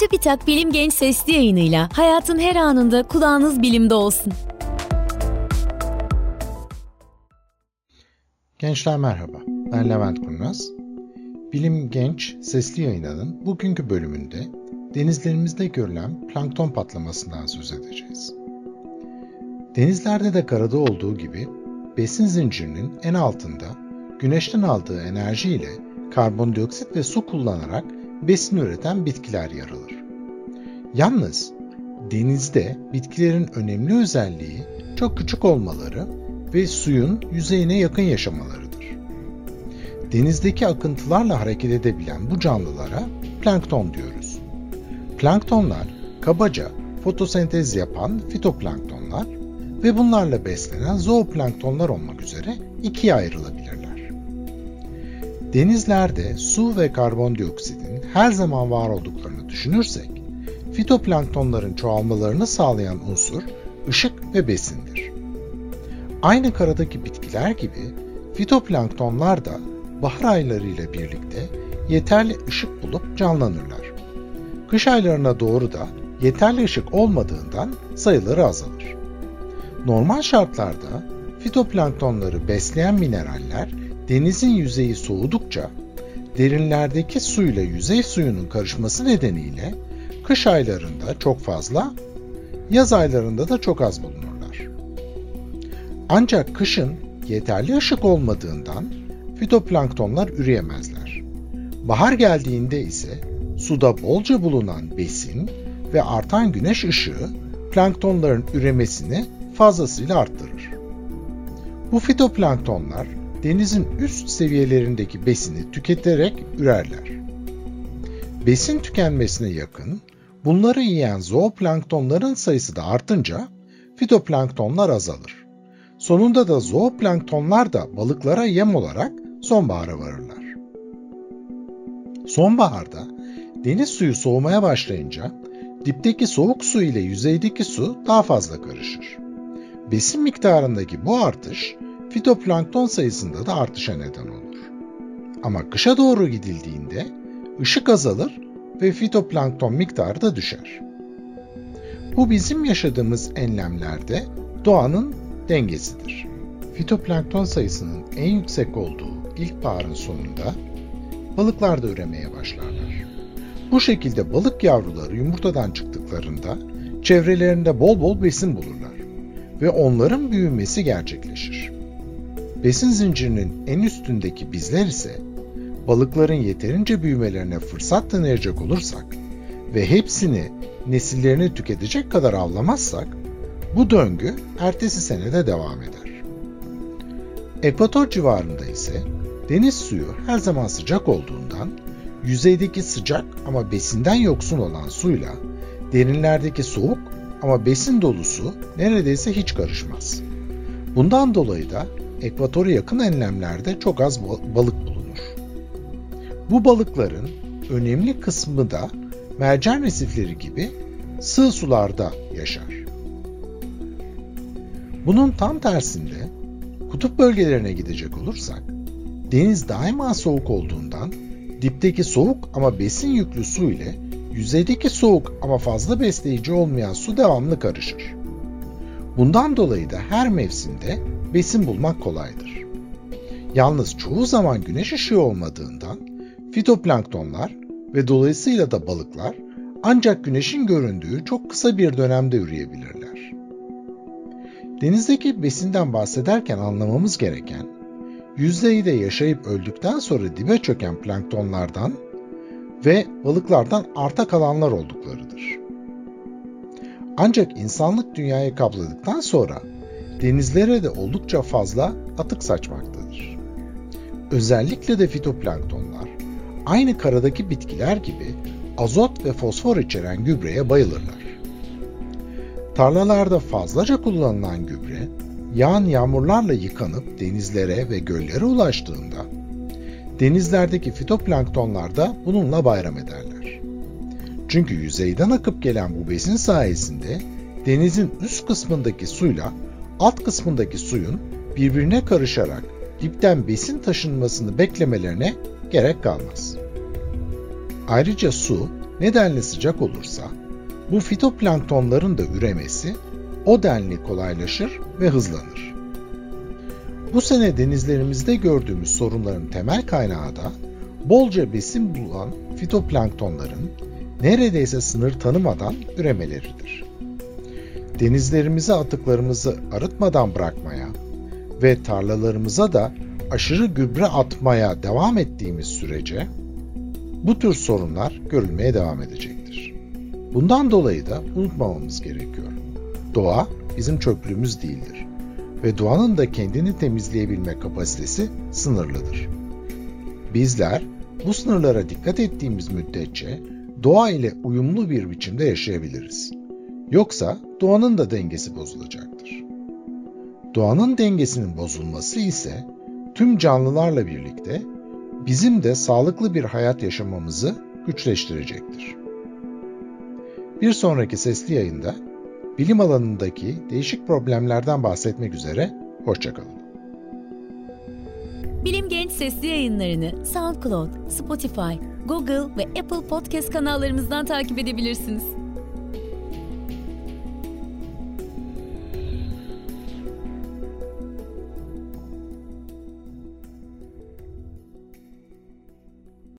Çubitak Bilim Genç Sesli yayınıyla hayatın her anında kulağınız bilimde olsun. Gençler merhaba, ben Levent Kurnaz. Bilim Genç Sesli yayınının bugünkü bölümünde denizlerimizde görülen plankton patlamasından söz edeceğiz. Denizlerde de karada olduğu gibi besin zincirinin en altında güneşten aldığı enerji ile karbondioksit ve su kullanarak besin üreten bitkiler yer alır. Yalnız denizde bitkilerin önemli özelliği çok küçük olmaları ve suyun yüzeyine yakın yaşamalarıdır. Denizdeki akıntılarla hareket edebilen bu canlılara plankton diyoruz. Planktonlar kabaca fotosentez yapan fitoplanktonlar ve bunlarla beslenen zooplanktonlar olmak üzere ikiye ayrılabilirler. Denizlerde su ve karbondioksitin her zaman var olduklarını düşünürsek, fitoplanktonların çoğalmalarını sağlayan unsur ışık ve besindir. Aynı karadaki bitkiler gibi fitoplanktonlar da bahar aylarıyla birlikte yeterli ışık bulup canlanırlar. Kış aylarına doğru da yeterli ışık olmadığından sayıları azalır. Normal şartlarda fitoplanktonları besleyen mineraller denizin yüzeyi soğudukça derinlerdeki suyla yüzey suyunun karışması nedeniyle kış aylarında çok fazla, yaz aylarında da çok az bulunurlar. Ancak kışın yeterli ışık olmadığından fitoplanktonlar üreyemezler. Bahar geldiğinde ise suda bolca bulunan besin ve artan güneş ışığı planktonların üremesini fazlasıyla arttırır. Bu fitoplanktonlar denizin üst seviyelerindeki besini tüketerek ürerler. Besin tükenmesine yakın, bunları yiyen zooplanktonların sayısı da artınca fitoplanktonlar azalır. Sonunda da zooplanktonlar da balıklara yem olarak sonbahara varırlar. Sonbaharda deniz suyu soğumaya başlayınca dipteki soğuk su ile yüzeydeki su daha fazla karışır. Besin miktarındaki bu artış fitoplankton sayısında da artışa neden olur. Ama kışa doğru gidildiğinde ışık azalır ve fitoplankton miktarı da düşer. Bu bizim yaşadığımız enlemlerde doğanın dengesidir. Fitoplankton sayısının en yüksek olduğu ilkbaharın sonunda balıklar da üremeye başlarlar. Bu şekilde balık yavruları yumurtadan çıktıklarında çevrelerinde bol bol besin bulurlar ve onların büyümesi gerçekleşir. Besin zincirinin en üstündeki bizler ise balıkların yeterince büyümelerine fırsat tanıyacak olursak ve hepsini nesillerini tüketecek kadar avlamazsak bu döngü ertesi senede devam eder. Ekvator civarında ise deniz suyu her zaman sıcak olduğundan yüzeydeki sıcak ama besinden yoksun olan suyla derinlerdeki soğuk ama besin dolu su neredeyse hiç karışmaz. Bundan dolayı da ekvatora yakın enlemlerde çok az balık bulunur. Bu balıkların önemli kısmı da mercan resifleri gibi sığ sularda yaşar. Bunun tam tersinde kutup bölgelerine gidecek olursak deniz daima soğuk olduğundan dipteki soğuk ama besin yüklü su ile yüzeydeki soğuk ama fazla besleyici olmayan su devamlı karışır. Bundan dolayı da her mevsimde besin bulmak kolaydır. Yalnız çoğu zaman güneş ışığı olmadığından fitoplanktonlar ve dolayısıyla da balıklar ancak güneşin göründüğü çok kısa bir dönemde üreyebilirler. Denizdeki besinden bahsederken anlamamız gereken, yüzeyde yaşayıp öldükten sonra dibe çöken planktonlardan ve balıklardan arta kalanlar olduklarıdır. Ancak insanlık dünyayı kapladıktan sonra denizlere de oldukça fazla atık saçmaktadır. Özellikle de fitoplanktonlar aynı karadaki bitkiler gibi azot ve fosfor içeren gübreye bayılırlar. Tarlalarda fazlaca kullanılan gübre yağan yağmurlarla yıkanıp denizlere ve göllere ulaştığında denizlerdeki fitoplanktonlar da bununla bayram ederler. Çünkü yüzeyden akıp gelen bu besin sayesinde denizin üst kısmındaki suyla alt kısmındaki suyun birbirine karışarak dipten besin taşınmasını beklemelerine gerek kalmaz. Ayrıca su ne denli sıcak olursa bu fitoplanktonların da üremesi o denli kolaylaşır ve hızlanır. Bu sene denizlerimizde gördüğümüz sorunların temel kaynağı da bolca besin bulan fitoplanktonların neredeyse sınır tanımadan üremeleridir. Denizlerimize atıklarımızı arıtmadan bırakmaya ve tarlalarımıza da aşırı gübre atmaya devam ettiğimiz sürece bu tür sorunlar görülmeye devam edecektir. Bundan dolayı da unutmamamız gerekiyor. Doğa bizim çöplüğümüz değildir ve doğanın da kendini temizleyebilme kapasitesi sınırlıdır. Bizler bu sınırlara dikkat ettiğimiz müddetçe doğa ile uyumlu bir biçimde yaşayabiliriz. Yoksa doğanın da dengesi bozulacaktır. Doğanın dengesinin bozulması ise tüm canlılarla birlikte bizim de sağlıklı bir hayat yaşamamızı güçleştirecektir. Bir sonraki sesli yayında bilim alanındaki değişik problemlerden bahsetmek üzere hoşçakalın. Bilim Genç sesli yayınlarını SoundCloud, Spotify, Google ve Apple Podcast kanallarımızdan takip edebilirsiniz.